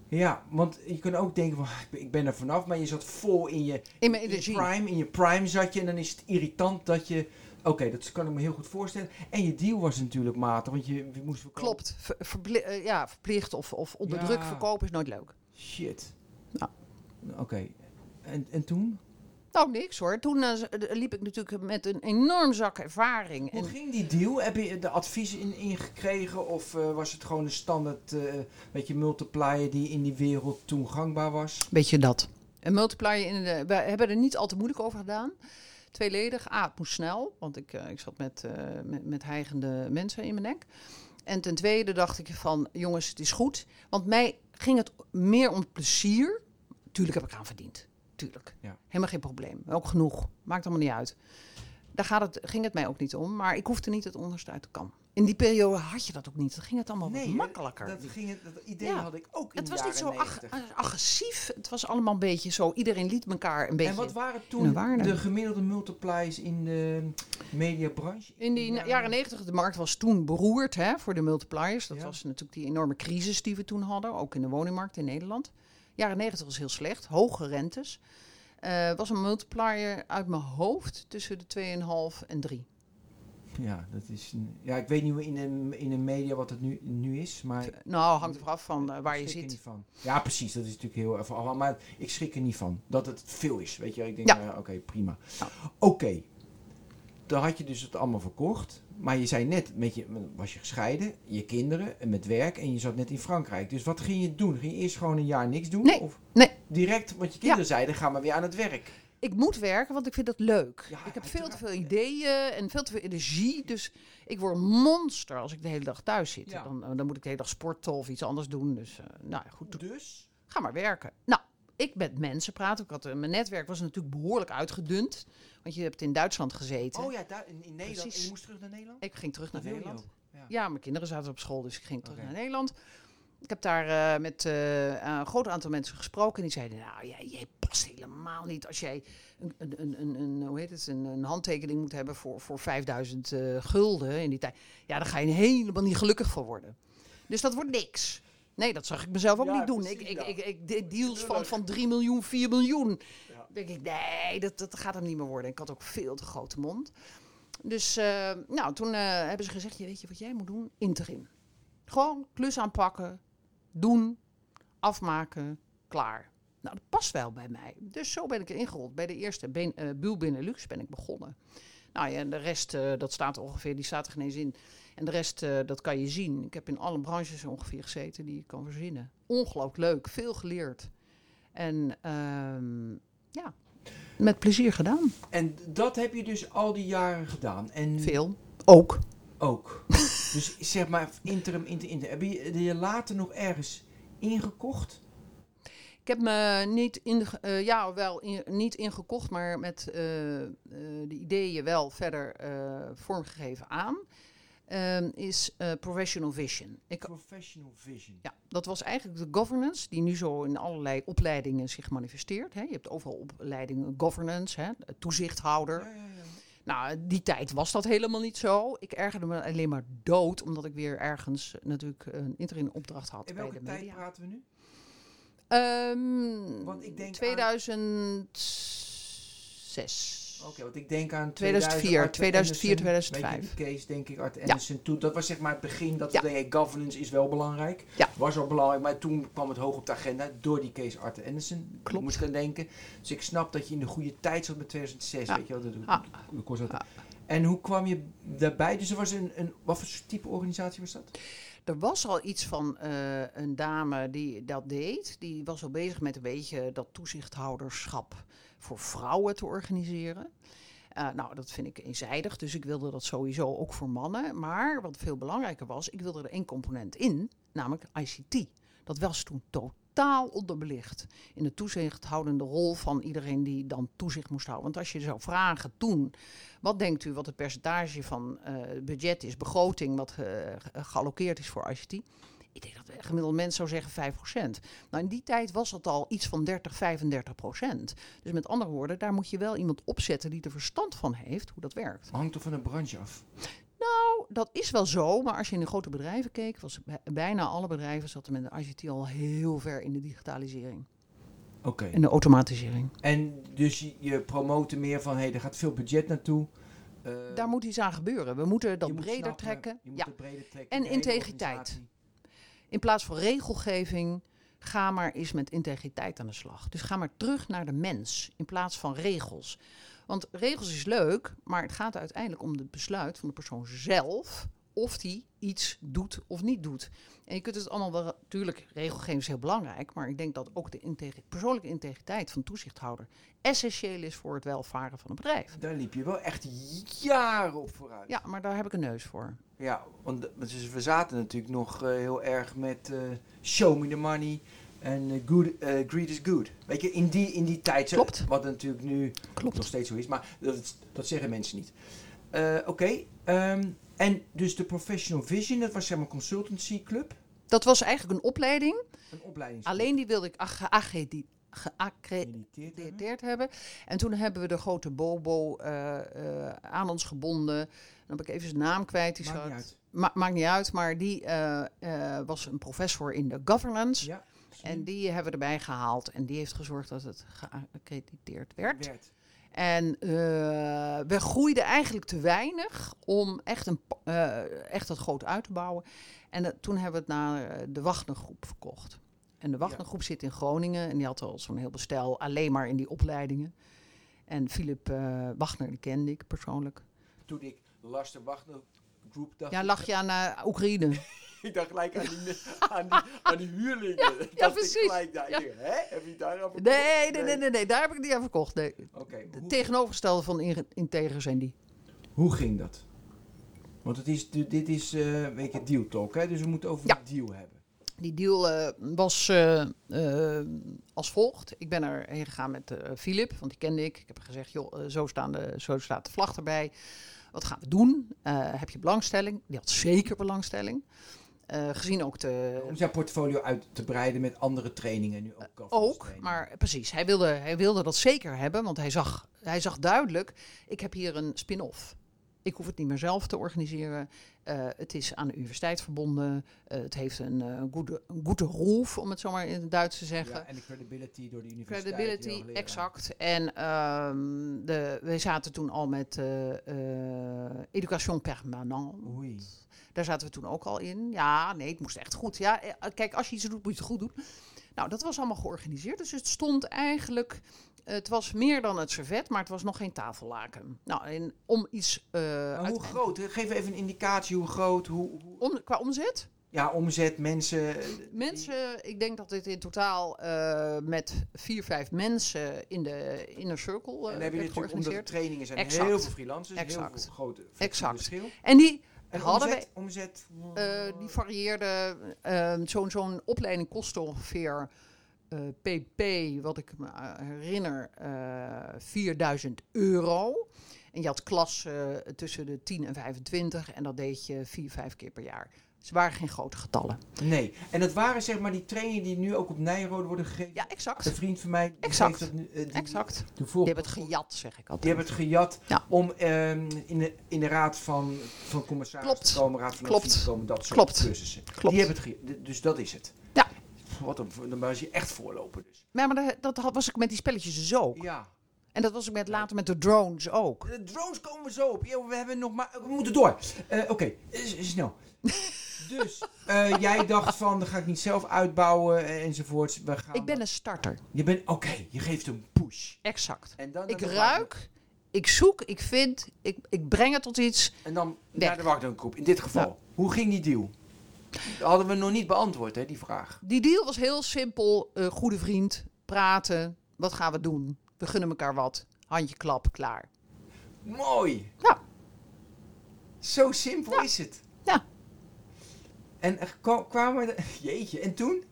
Ja, want je kunt ook denken van, "Ah, ik ben- er vanaf, maar je zat vol in je, In mijn energie. prime, in je prime zat je en dan is het irritant dat je, oké, dat kan ik me heel goed voorstellen. En je deal was natuurlijk matig, want je, je moest verkopen. Klopt. Ver- eh, ja, verplicht of, of onder Ja. druk verkopen is nooit leuk. Shit. Oké, en, en toen? Nou, niks hoor. Toen eh, eh, liep ik natuurlijk met een enorm zak ervaring. Hoe En ging die deal? Heb je de adviezen in, ingekregen of was het gewoon een standaard beetje multiplier die in die wereld toen gangbaar was? weet je dat? Een multiplier in de. We hebben er niet al te moeilijk over gedaan. Tweeledig. A, het moest snel, want ik, eh, ik zat met, eh, met, met hijgende mensen in mijn nek. En ten tweede dacht ik van, jongens, het is goed. Want mij ging het meer om plezier. Tuurlijk heb ik aan verdiend. Tuurlijk. Ja. Helemaal geen probleem. Ook genoeg. Maakt allemaal niet uit. Daar gaat het, ging het mij ook niet om. Maar ik hoefde niet het onderste uit de kam. In die periode had je dat ook niet. Dan ging het allemaal wat Nee, makkelijker. Dat, ging, het- dat idee Ja. had ik ook in het was niet zo jaren ag- 90. agressief. Het was allemaal een beetje zo. Iedereen liet elkaar een beetje... En wat waren toen de gemiddelde multipliers in de mediabranche? In die jaren negentig, de markt was toen beroerd hè, voor de multipliers. Dat Ja. was natuurlijk die enorme crisis die we toen hadden, ook in de woningmarkt in Nederland. Jaren negentig was heel slecht, hoge rentes. Eh was een multiplier uit mijn hoofd tussen de 2,5 en 3. Ja, dat is. een- Ja, ik weet niet in de, in de media wat het nu, nu is, maar. Nou, hangt ervan af van eh, waar je schrik er zit. niet van. Ja, precies. Dat is natuurlijk heel erg allemaal. Maar ik schrik er niet van dat het veel is. Weet je, ik denk, Ja. eh, oké, prima. Ja. Oké. Dan had je dus het allemaal verkocht. Maar je zei net, met je, was je gescheiden, je kinderen en met werk en je zat net in Frankrijk. Dus wat ging je doen? Ging je eerst gewoon een jaar niks doen? Nee, Of nee. direct, want je kinderen zeiden, ga maar weer aan het werk. Ik moet werken, want ik vind dat leuk. Ja, ik heb veel te veel ideeën en veel te veel energie. Dus ik word een monster als ik de hele dag thuis zit. Ja. Dan, dan moet ik de hele dag sporten of iets anders doen. Dus eh, nou goed. Dus? Ga maar werken. Nou, ik met mensen praten. Ik had, eh, mijn netwerk was natuurlijk behoorlijk uitgedund. Want je hebt in Duitsland gezeten. Oh ja, in, in Nederland. Precies. En je moest terug naar Nederland? Ik ging terug naar Nederland. Ja. Ja, mijn kinderen zaten op school, dus ik ging terug naar Nederland. Ik heb daar eh, met eh, een groot aantal mensen gesproken. En die zeiden, nou, jij, jij past helemaal niet als jij een, een, een, een, hoe heet het, een, een handtekening moet hebben voor, voor 5000 eh, gulden in die tijd. Ja, daar ga je helemaal niet gelukkig van worden. Dus dat wordt niks. Nee, dat zag ik mezelf ook Ja, niet doen. precies, ik, ja. ik, ik deed deals van, van 3 miljoen, 4 miljoen. Ja. denk ik, nee, dat, dat gaat hem niet meer worden. Ik had ook veel te grote mond. Dus eh, nou, toen eh, hebben ze gezegd, je weet je wat jij moet doen? Interim. Gewoon klus aanpakken, doen, afmaken, klaar. Nou, dat past wel bij mij. Dus zo ben ik erin gerold. Bij de eerste ben, eh Buul Benelux ben ik begonnen. Nou ja, en de rest, dat staat ongeveer, die staat er geen eens in. En de rest, eh, dat kan je zien. Ik heb in alle branches ongeveer gezeten die je kan verzinnen. Ongelooflijk leuk, veel geleerd. En ehm, ja, met plezier gedaan. En dat heb je dus al die jaren gedaan. En Veel. Ook. ook. dus zeg maar interim, interim, interim. Heb je je later nog ergens ingekocht? Ik heb me niet, in, eh, ja, wel in, niet ingekocht, maar met eh, eh, de ideeën wel verder vormgegeven aan. Ehm, is eh, professional vision. Ik, Professional vision. ja, dat was eigenlijk de governance, die nu zo in allerlei opleidingen zich manifesteert. Hè. Je hebt overal opleidingen governance, hè, toezichthouder. Ja, ja, ja. Nou, die tijd was dat helemaal niet zo. Ik ergerde me alleen maar dood, omdat ik weer ergens eh, natuurlijk een interim opdracht had In bij welke de tijd media. praten we nu? Ehm Want ik denk aan- 2006. Oké, want ik denk aan 2004, Art 2004, Anderson, 2005. Weet je, die case, denk ik, Art Anderson. Toen, dat was zeg maar het begin dat Ja. we denken, governance is wel belangrijk. Ja. Was wel belangrijk, maar toen kwam het hoog op de agenda door die case Art Anderson. Klopt. Moest ik aan denken. Dus ik snap dat je in de goede tijd zat met 2006, Ja. weet je wel. Dat, Ah. dat kost dat. Ja. En hoe kwam je daarbij? Dus er was een, een wat voor type organisatie was dat? Er was al iets van eh, een dame die dat deed. Die was al bezig met een beetje dat toezichthouderschap voor vrouwen te organiseren. Eh, nou, dat vind ik eenzijdig, dus ik wilde dat sowieso ook voor mannen. Maar wat veel belangrijker was, ik wilde er één component in, namelijk ICT. Dat was toen totaal onderbelicht in de toezichthoudende rol van iedereen die dan toezicht moest houden. Want als je zou vragen toen, wat denkt u wat het percentage van eh, budget is, begroting, wat gealloceerd is voor ICT? Ik denk dat de gemiddelde mens zou zeggen 5%. Nou, in die tijd was het al iets van 30, 35 procent. Dus met andere woorden, daar moet je wel iemand opzetten die er verstand van heeft hoe dat werkt. Hangt er van een branche af. Nou, dat is wel zo, maar als je in de grote bedrijven keek, was bij- bijna alle bedrijven zaten met de ICT al heel ver in de digitalisering Oké. en de automatisering. En dus je, promote meer van, hé, hey, er gaat veel budget naartoe. Daar moet iets aan gebeuren. We moeten dat breder snappen, trekken. Ja. breder trekken. En de integriteit. In plaats van regelgeving, ga maar eens met integriteit aan de slag. Dus ga maar terug naar de mens in plaats van regels. Want regels is leuk, maar het gaat uiteindelijk om het besluit van de persoon zelf of die iets doet of niet doet. En je kunt het allemaal wel, natuurlijk, regelgeving is heel belangrijk, maar ik denk dat ook de integ- persoonlijke integriteit van toezichthouder essentieel is voor het welvaren van een bedrijf. Daar liep je wel echt jaren op vooruit. Ja, maar daar heb ik een neus voor. Ja, want dus we zaten natuurlijk nog eh, heel erg met eh, show me the money. En eh, good, greed is good. Weet je, in die, in die tijd. Klopt. Wat natuurlijk nu nog Klopt. steeds zo is. Maar dat, dat zeggen mensen niet. Oké. ehm, en dus de Professional Vision, dat was zeg maar consultancy club. Dat was eigenlijk een opleiding. Een opleiding. Alleen die wilde ik geaccrediteerd Mediteerd hebben. En toen hebben we de grote Bobo eh, eh, aan ons gebonden. Dan heb ik even zijn naam kwijt. Die Maakt zat- niet uit. Ma- maakt niet uit, maar die eh, was een professor in de governance. Ja. En die hebben we erbij gehaald. En die heeft gezorgd dat het geaccrediteerd werd. werd. En eh, we groeiden eigenlijk te weinig om echt, een, eh, echt dat groot uit te bouwen. En dat- toen hebben we het naar eh, de Wagnergroep verkocht. En de Wagnergroep zit in Groningen. En die had al zo'n heel bestel alleen maar in die opleidingen. En Philip eh Wagner, die kende ik persoonlijk. Toen ik Lars de Wagner Group dacht. Ja, lag je aan Oekraïne? Ik dacht gelijk aan die, aan die, aan die huurlingen. Ja, ik gelijk daar. Ja. Hè? Heb je daar aan Nee, nee, nee, nee, nee, daar heb ik niet aan verkocht. Nee. Oké, De hoe, tegenovergestelde van in- integer zijn die. hoe ging dat? Want het is, dit is eh, een beetje deal talk, hè? dus we moeten over Ja. de deal hebben. Die deal eh, was eh, als volgt. Ik ben erheen gegaan met Philip, want die kende ik. Ik heb gezegd, joh, zo, staan de, zo staat de vlag erbij. Wat gaan we doen? Heb je belangstelling? Die had zeker belangstelling. Eh, gezien ook de... Om zijn portfolio uit te breiden met andere trainingen. Nu ook, governance Ook, maar precies. Hij wilde, hij wilde dat zeker hebben, want hij zag, hij zag duidelijk: ik heb hier een spin-off. Ik hoef het niet meer zelf te organiseren. Eh, het is aan de universiteit verbonden. Eh, het heeft een eh, goede, goede roef, om het zo maar in het Duits te zeggen. Ja, en de credibility door de universiteit. Credibility, exact. En ehm de, wij zaten toen al met eh eh Education Permanente. Oei. Daar zaten we toen ook al in. Ja, nee, het moest echt goed. Ja, eh, kijk, als je iets doet, moet je het goed doen. Nou, dat was allemaal georganiseerd. Dus het stond eigenlijk... Het was meer dan het servet, maar het was nog geen tafellaken. Nou, en om iets... eh, hoe groot? Geef even een indicatie hoe groot, hoe, hoe- Om, qua omzet? ja, omzet, mensen. eh, Mensen, ik denk dat dit in totaal eh, met vier, vijf mensen in de inner circle En eh dan heb je werd natuurlijk, omdat de trainingen zijn Exact. heel veel freelancers, Exact. heel veel grote Exact. verschil. En die En hadden omzet, omzet Eh, die varieerde. eh, Zo'n zo'n opleiding kostte ongeveer eh, pp, wat ik me eh, herinner, eh 4000 euro. En je had klassen tussen de 10 en 25 en dat deed je vier, vijf keer per jaar. Ze waren geen grote getallen. Nee, en dat waren zeg maar die trainingen die nu ook op Nijrode worden gegeven. Ja, Een exact. vriend van mij, die Exact. dat nu, eh, die, Exact. Die, hebben het gejat, zeg ik altijd. die hebben het gejat Ja. om ehm, in, de, in de raad van, van commissarissen Klopt. te komen, raad van Klopt. te komen, dat soort Klopt. cursussen. Klopt. Die hebben het dus dat is het. Ja. Wat een, dan was je echt voorloper dus. Maar, maar dat, dat had- was ik met die spelletjes dus ook. Ja. En dat was ik met, later met de drones ook. De drones komen zo op. Ja, we hebben nog maar. We moeten door. Eh, Oké, s- snel. dus eh, jij dacht van, dat ga ik niet zelf uitbouwen eh, enzovoorts. We gaan Ik ben een starter. Je bent, oké, je geeft een push. Exact. En dan Ik ruik, ik zoek, ik vind, ik, ik breng het tot iets. En dan Weg. naar de Wagnergroep. In dit geval. Ja. Hoe ging die deal? Dat hadden we nog niet beantwoord, hè, die vraag. Die deal was heel simpel. eh, goede vriend, praten. Wat gaan we doen? We gunnen elkaar wat. Handje klap, klaar. Mooi. Ja. Zo simpel Ja. is het. Ja. En er kwa- kwamen we... Jeetje, en toen?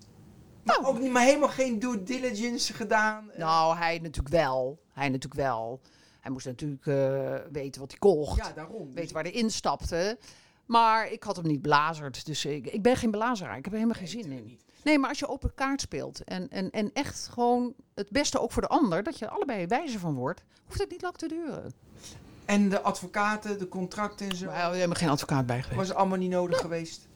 Maar Nou. ook niet, maar helemaal geen due diligence gedaan. Nou, hij natuurlijk wel. Hij natuurlijk wel. Hij moest natuurlijk eh, weten wat hij kocht. Ja, daarom. weten waar hij instapte. Maar ik had hem niet belazerd. Dus ik, ik ben geen belazeraar. Ik heb er helemaal geen zin in. Nee, maar als je open kaart speelt en, en, en echt gewoon het beste ook voor de ander, dat je er allebei wijzer van wordt, hoeft het niet lang te duren. En de advocaten, de contracten en zo. Maar we hebben geen advocaat bij geweest. Was allemaal niet nodig geweest.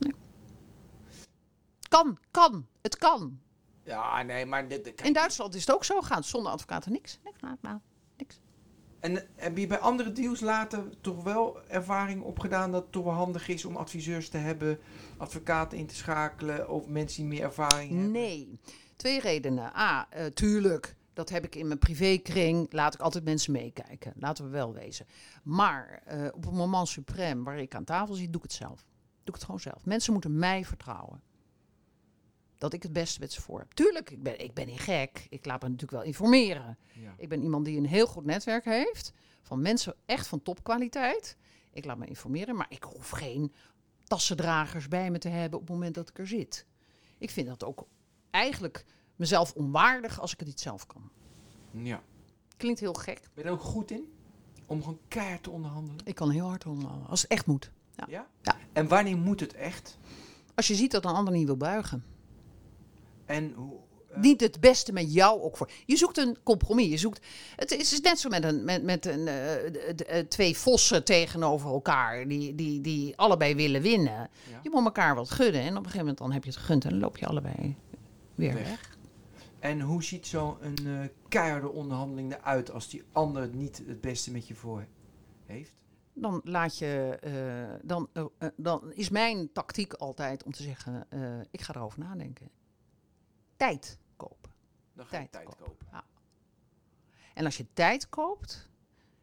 Kan, kan. Het kan. Ja, nee, maar... Dit, kijk, In Duitsland is het ook zo gegaan. Zonder advocaten niks. Niks, nou, niks. En heb je bij andere deals later toch wel ervaring opgedaan dat het toch wel handig is om adviseurs te hebben, advocaten in te schakelen of mensen die meer ervaring hebben? Nee. Twee redenen. A, eh, tuurlijk, dat heb ik in mijn privékring. Laat ik altijd mensen meekijken. Laten we wel wezen. Maar eh, op het moment suprem waar ik aan tafel zit, doe ik het zelf. Doe ik het gewoon zelf. Mensen moeten mij vertrouwen. Dat ik het beste met ze voor heb. Tuurlijk, ik ben, ik ben niet gek. Ik laat me natuurlijk wel informeren. Ja. Ik ben iemand die een heel goed netwerk heeft. Van mensen echt van topkwaliteit. Ik laat me informeren, maar ik hoef geen tassendragers bij me te hebben op het moment dat ik er zit. Ik vind dat ook eigenlijk mezelf onwaardig als ik het niet zelf kan. Ja. Klinkt heel gek. Ben je er ook goed in? Om gewoon keihard te onderhandelen? Ik kan heel hard onderhandelen, als het echt moet. Ja. Ja? Ja. En wanneer moet het echt? Als je ziet dat een ander niet wil buigen. En hoe... eh, Niet het beste met jou ook voor. Je zoekt een compromis. Je zoekt, het is net zo met, een, met, met een, eh, eh, twee vossen tegenover elkaar. Die, die, die allebei willen winnen. Ja. Je moet elkaar wat gunnen. En op een gegeven moment dan heb je het gegund. En dan loop je allebei weer Weg. weg. En hoe ziet zo'n eh keiharde onderhandeling eruit als die ander niet het beste met je voor heeft? Dan laat je. dan, dan is mijn tactiek altijd om te zeggen: ik ga erover nadenken. Tijd kopen. Dan ga je Tijd tijd, kopen. kopen. En als je tijd koopt,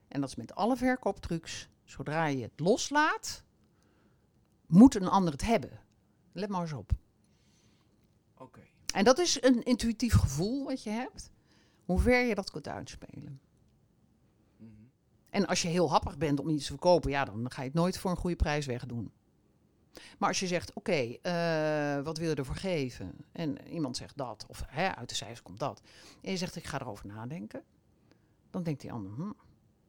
en dat is met alle verkooptrucs, zodra je het loslaat, moet een ander het hebben. Let maar eens op. Oké. En dat is een intuïtief gevoel wat je hebt, hoe ver je dat kunt uitspelen. Mhm. En als je heel happig bent om iets te verkopen, ja, dan ga je het nooit voor een goede prijs wegdoen. Maar als je zegt, oké, eh, wat wil je ervoor geven? En iemand zegt dat, of hè, uit de cijfers komt dat. En je zegt, ik ga erover nadenken. Dan denkt die ander, hm,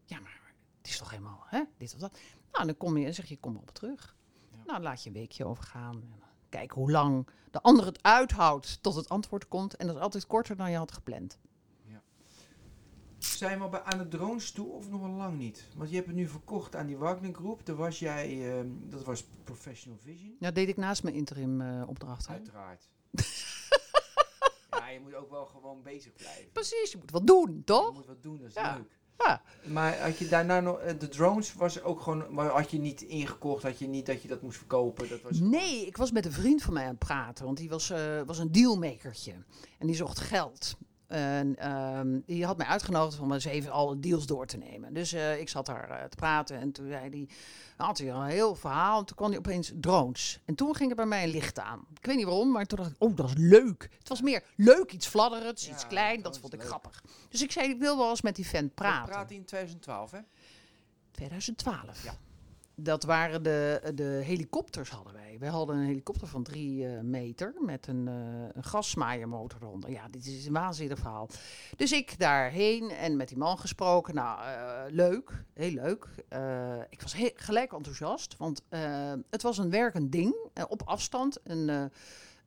ja, maar het is toch helemaal hè, dit of dat. Nou, dan kom je en zeg je, kom erop terug. Ja. Nou, laat je een weekje overgaan. En kijk hoe lang de ander het uithoudt tot het antwoord komt. En dat is altijd korter dan je had gepland. Zijn we al bij aan de drones toe of nog wel lang niet? Want je hebt het nu verkocht aan die Wagner Groep. Daar was jij, ehm, dat was Professional Vision. Ja, deed ik naast mijn interim eh, opdracht. Uiteraard. ja, je moet ook wel gewoon bezig blijven. Precies, je moet wat doen, Je toch? moet wat doen, dat is Ja. leuk. Ja. Maar had je daarna nog, eh, de drones was ook gewoon, maar had je niet ingekocht, had je niet dat je dat moest verkopen? Dat was Nee, ik was met een vriend van mij aan het praten, want die was, eh, was een dealmakertje. En die zocht geld. En ehm, die had mij uitgenodigd om eens even alle deals door te nemen. Dus eh, ik zat daar eh, te praten en toen zei hij, had hij al een heel verhaal. En toen kwam hij opeens drones. En toen ging er bij mij een licht aan. Ik weet niet waarom, maar toen dacht ik, oh, dat is leuk. Het was meer leuk, iets fladderends, Ja, iets klein. Dat vond ik leuk. grappig. Dus ik zei, ik wil wel eens met die vent We praten. praten in 2012, hè? 2012. Ja. Dat waren de, de helikopters hadden wij. Wij hadden een helikopter van drie eh, meter met een, eh gasmaaiermotor eronder. Ja, dit is een waanzinnig verhaal. Dus ik daarheen en met die man gesproken. Nou, eh, leuk. Heel leuk. Ik was gelijk enthousiast, want het was een werkend ding op afstand. Een,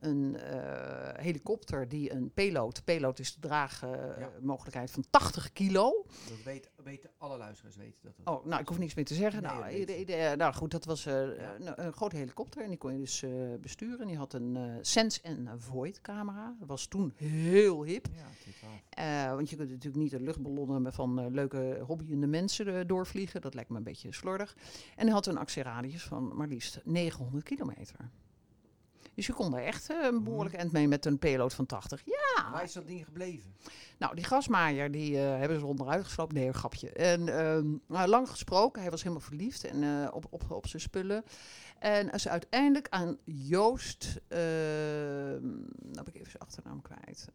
een eh, helikopter die een payload... Payload is de Ja. draagmogelijkheid van 80 kilo. Dat weet, weten alle luisteraars weten dat. dat Oh, nou, ik hoef niks meer te zeggen. Nee, nou, ik. ieder- nou goed, dat was eh, Ja. een, een grote helikopter en die kon je dus eh, besturen. En die had een eh, Sense en Void camera. Dat was toen heel hip. Ja, 2012. Eh, want je kunt natuurlijk niet de luchtballonnen van eh, leuke hobbyende mensen eh, doorvliegen. Dat lijkt me een beetje slordig. En hij had een actieradius van maar liefst 900 kilometer. Dus je kon daar echt eh, een behoorlijk eind mee met een payload van 80. Ja, Waar is dat ding gebleven? nou, die gasmaaier, die eh, hebben ze onderuit gesloopt. Nee, een grapje. En ehm, nou, lang gesproken, hij was helemaal verliefd en, eh, op, op, op zijn spullen. En als ze uiteindelijk aan Joost, ehm nou heb ik even zijn achternaam kwijt.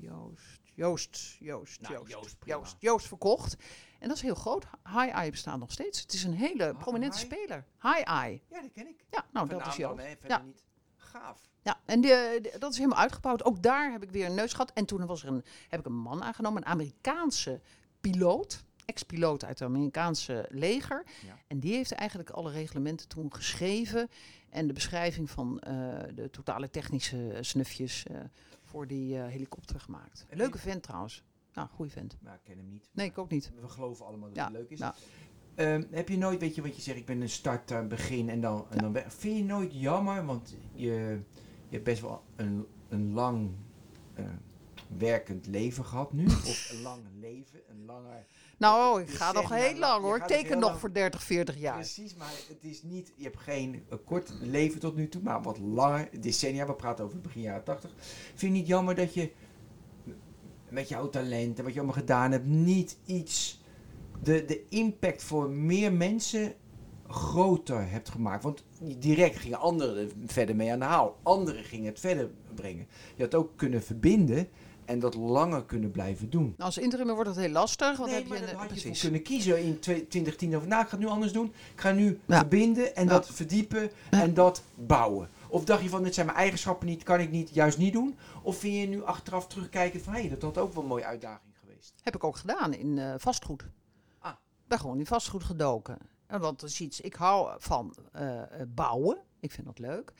Joost, Joost, Joost, Nou, Joost, Joost. Joost, Joost verkocht. En dat is heel groot. High Eye bestaat nog steeds. Het is een hele Hi- prominente speler. High Eye. Ja, die ken ik. Ja, nou, Van dat is dan, Joost. Ja. niet. Gaaf. Ja, en de, de- dat is helemaal uitgebouwd. Ook daar heb ik weer een neus gehad. En toen was er een, heb ik een man aangenomen, een Amerikaanse piloot. Ex-piloot uit het Amerikaanse leger. Ja. En die heeft eigenlijk alle reglementen toen geschreven. En de beschrijving van eh, de totale technische snufjes eh, voor die eh, helikopter gemaakt. Leuke vent trouwens. Nou, goede vent. Maar ik ken hem niet. Nee, ik ook niet. We geloven allemaal dat Ja, het leuk is. ja. Ehm, heb je nooit, weet je wat je zegt, ik ben een starter, begin en dan, en dan weg. Vind je nooit jammer, want je, je hebt best wel een, een lang eh, werkend leven gehad nu. of een lang leven, een langer... Nou, ik Je ga nog heel lang hoor. Ik teken nog lang. voor 30, 40 jaar. Precies, maar het is niet, je hebt geen eh, kort leven tot nu toe, maar wat langer, decennia, we praten over begin jaren 80. Vind je niet jammer dat je met jouw talent en wat je allemaal gedaan hebt, niet iets, de, de impact voor meer mensen groter hebt gemaakt? Want direct gingen anderen verder mee aan de haal, anderen gingen het verder brengen. Je had ook kunnen verbinden en dat langer kunnen blijven doen. Nou, als interimmer wordt het heel lastig. Want nee, heb maar je dan een, had je precies. kunnen kiezen in twe- 2010 of nou, ik ga het nu anders doen. Ik ga nu Ja. verbinden en Ja. dat verdiepen Ja. en dat bouwen. Of dacht je van, dit zijn mijn eigenschappen niet, kan ik niet, juist niet doen? Of vind je nu achteraf terugkijken van, hé, dat had ook wel een mooie uitdaging geweest? Heb ik ook gedaan in eh, vastgoed. Ben gewoon in vastgoed gedoken. En want dat is iets, ik hou van eh, eh, bouwen. Ik vind dat leuk.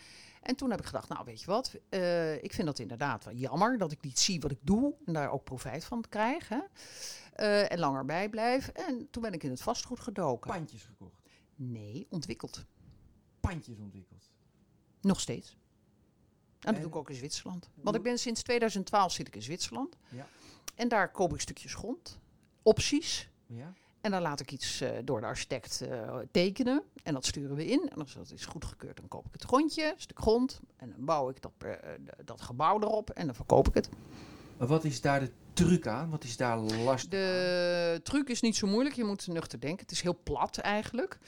En toen heb ik gedacht, nou weet je wat, eh, ik vind dat inderdaad wel jammer dat ik niet zie wat ik doe en daar ook profijt van krijg. Hè? En langer bij blijf. En toen ben ik in het vastgoed gedoken. Pandjes gekocht, Nee, ontwikkeld. pandjes ontwikkeld. Nog steeds. En dat En- doe ik ook in Zwitserland. Want ik ben sinds 2012 zit ik in Zwitserland. Ja. En daar koop ik stukjes grond, opties. Ja? En dan laat ik iets eh, door de architect eh, tekenen. En dat sturen we in. En als dat is goedgekeurd, dan koop ik het grondje, een stuk grond. En dan bouw ik dat, eh, dat gebouw erop. En dan verkoop ik het. Maar wat is daar de truc aan? Wat is daar lastig aan? De truc is niet zo moeilijk. Je moet nuchter denken. Het is heel plat eigenlijk.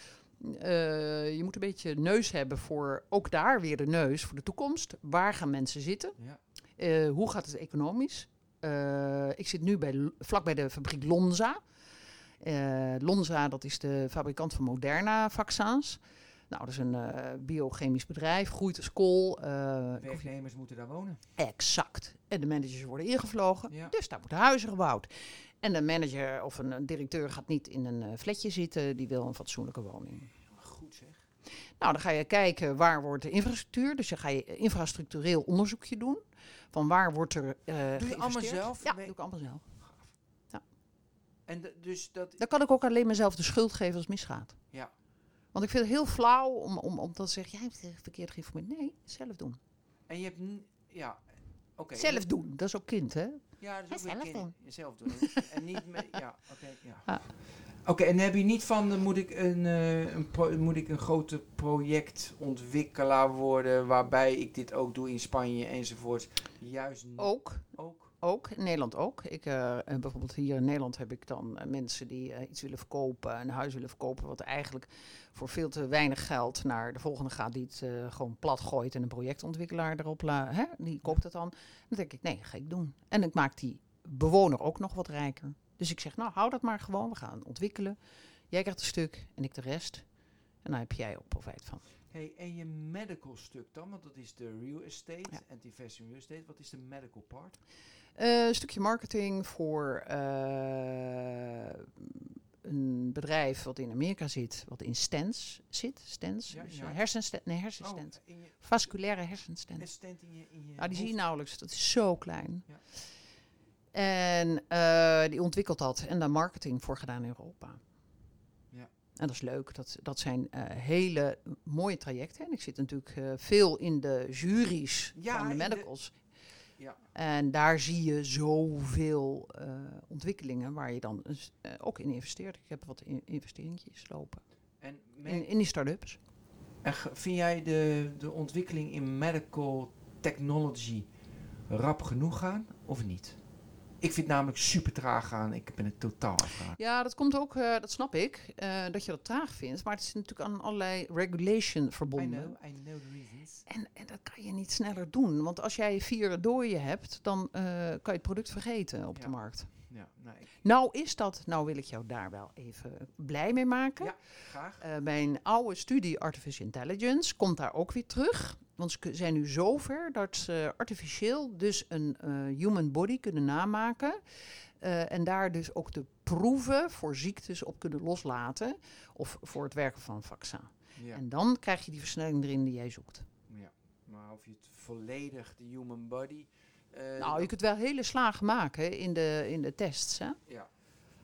Je moet een beetje neus hebben voor, ook daar weer de neus, voor de toekomst. Waar gaan mensen zitten? Ja. Hoe gaat het economisch? Ik zit nu bij, vlak bij de fabriek Lonza. Eh, Lonza, dat is de fabrikant van Moderna vaccins. Nou, dat is een eh, biochemisch bedrijf, groeit als kool. eh, Werknemers moeten daar wonen. exact. En de managers worden ingevlogen, Ja. dus daar moeten huizen gebouwd. En een manager of een, een directeur gaat niet in een eh, flatje zitten, die wil een fatsoenlijke woning. Goed zeg. Nou, dan ga je kijken waar wordt de infrastructuur. Dus dan ga je infrastructureel onderzoekje doen. Van waar wordt er Doe je allemaal zelf? Ja, doe ik allemaal zelf. En de- dus dat... Dan kan ik ook alleen mezelf de schuld geven als het misgaat. Ja. Want ik vind het heel flauw om, om, om te zeggen, jij hebt verkeerd geïnformeerd. Nee, zelf doen. En je hebt... Ja, oké. Zelf doen, dat is ook kind, hè? Ja, dat is ook zelf kind- doen. Zelf doen. en niet met... Ja, oké. ja. Ah. Oké, en heb je niet van, moet ik een, eh, een pro- moet ik een grote projectontwikkelaar worden, waarbij ik dit ook doe in Spanje enzovoort? Juist Ook, ook. Ook. In Nederland ook. Ik, eh, bijvoorbeeld hier in Nederland heb ik dan eh, mensen die iets willen verkopen, een huis willen verkopen, wat eigenlijk voor veel te weinig geld naar de volgende gaat, die het gewoon plat gooit en een projectontwikkelaar erop laat. Hè? Die koopt het dan. Dan denk ik, nee, ga ik doen. En ik maak die bewoner ook nog wat rijker. Dus ik zeg, nou, hou dat maar gewoon. We gaan ontwikkelen. Jij krijgt een stuk en ik de rest. En dan heb jij ook profijt van. Hey, en je medical stuk dan, want dat is de real estate Ja. en investment real estate. Wat is de medical part? Eh, een stukje marketing voor eh, een bedrijf wat in Amerika zit, wat in stents zit. Stents, Ja, dus ja. hersenstent, nee, hersenstent. Oh, Vasculaire hersenstent. assistent in je, in je Nou, die zie je nauwelijks. Dat is zo klein. Ja. En eh, die ontwikkelt dat en daar marketing voor gedaan in Europa. Ja. En dat is leuk. Dat, dat zijn eh, hele mooie trajecten. En ik zit natuurlijk eh, veel in de juries Ja, van de- medicals. Ja. En daar zie je zoveel eh, ontwikkelingen waar je dan eh, ook in investeert. Ik heb wat in, investeringjes lopen En, in, in die start-ups. en vind jij de, de ontwikkeling in medical technology rap genoeg gaan of niet? Ik vind het namelijk super traag gaan. Ik ben het totaal afgehaakt. Ja, dat komt ook, eh, dat snap ik, eh, dat je dat traag vindt. Maar het is natuurlijk aan allerlei regulation I verbonden. know, I know the reasons. En, en dat kan je niet sneller doen. Want als jij vier dooien hebt, dan eh, kan je het product vergeten op Ja. de markt. Ja, nou, ik, Nou is dat, nou wil ik jou daar wel even blij mee maken. Ja. graag. Eh, bij een oude studie Artificial Intelligence komt daar ook weer terug. Want ze zijn nu zover dat ze artificieel dus een eh, human body kunnen namaken. eh, en daar dus ook de proeven voor ziektes op kunnen loslaten. Of voor het werken van een vaccin. Ja, En dan krijg je die versnelling erin die jij zoekt. ja. Maar of je het volledig, de human body... eh, nou, je kunt wel hele slagen maken in de, in de tests. Hè? Ja.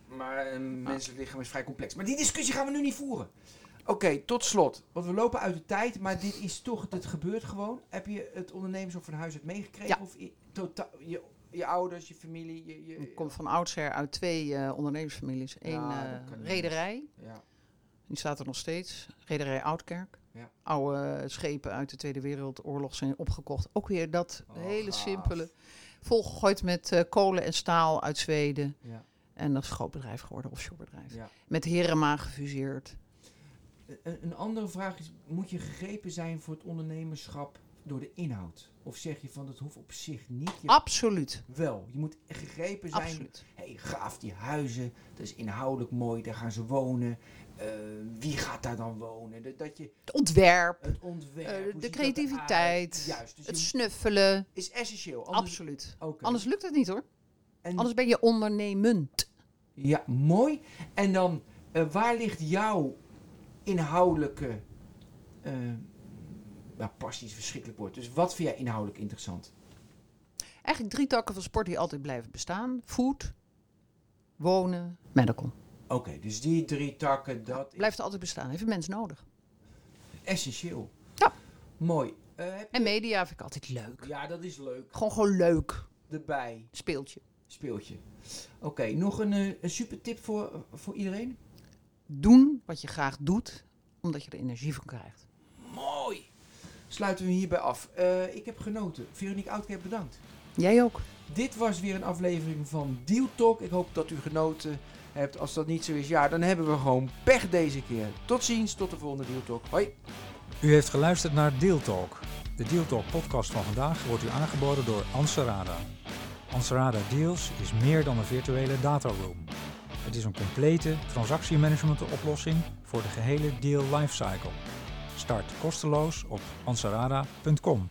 Maar een menselijk lichaam is vrij complex. Maar die discussie gaan we nu niet voeren. Oké, tot slot. Want we lopen uit de tijd, maar dit is toch, het gebeurt gewoon. Heb je het ondernemers van huis uit meegekregen? Ja. Of i- totaal, je, je ouders, je familie? Je, je, Ik kom van oudsher uit twee eh, ondernemersfamilies. Eén Ja, eh, rederij, Ja, die staat er nog steeds. Rederij Oudkerk. Ja. Oude schepen uit de Tweede Wereldoorlog zijn opgekocht. Ook weer dat Oh, hele gaaf. simpele. Volgegooid met eh, kolen en staal uit Zweden. ja, En dat is een groot bedrijf geworden, offshore bedrijf. ja. Met Herema gefuseerd. Een, een andere vraag is, moet je gegrepen zijn voor het ondernemerschap door de inhoud? Of zeg je van, dat hoeft op zich niet? Je Absoluut. wel, je moet gegrepen zijn. Absoluut. Hey, gaaf die huizen, dat is inhoudelijk mooi, daar gaan ze wonen. Eh, wie gaat daar dan wonen? Dat, dat je Het ontwerp, het ontwerp, eh, de creativiteit? Juist, dus het snuffelen. is essentieel. Anders, Absoluut. Anders lukt het niet hoor. En- Anders ben je ondernemend. Ja, mooi. En dan, eh, waar ligt jouw inhoudelijke... nou, passie is verschrikkelijk woord. Dus wat vind jij inhoudelijk interessant? Eigenlijk drie takken van sport die altijd blijven bestaan. Food, wonen, medical. Oké, dus die drie takken, dat Blijft altijd bestaan. Heeft een mens nodig. essentieel. Ja. Mooi. Eh, En media vind ik altijd leuk. Ja, dat is leuk. Gewoon gewoon leuk. Erbij, Speeltje. speeltje. Oké, nog een, eh, een super tip voor, voor iedereen? Doen wat je graag doet, omdat je er energie van krijgt. Mooi. Sluiten we hierbij af. Eh, ik heb genoten. Veronique Oudkerk, bedankt. Jij ook. Dit was weer een aflevering van Deal Talk. Ik hoop dat u genoten hebt. Als dat niet zo is, ja, dan hebben we gewoon pech deze keer. Tot ziens, tot de volgende Deal Talk. Hoi. U heeft geluisterd naar Deal Talk. De Deal Talk podcast van vandaag wordt u aangeboden door Anserada. Anserada Deals is meer dan een virtuele dataroom. Het is een complete transactiemanagement oplossing voor de gehele deal lifecycle. Start kosteloos op ansarada.com.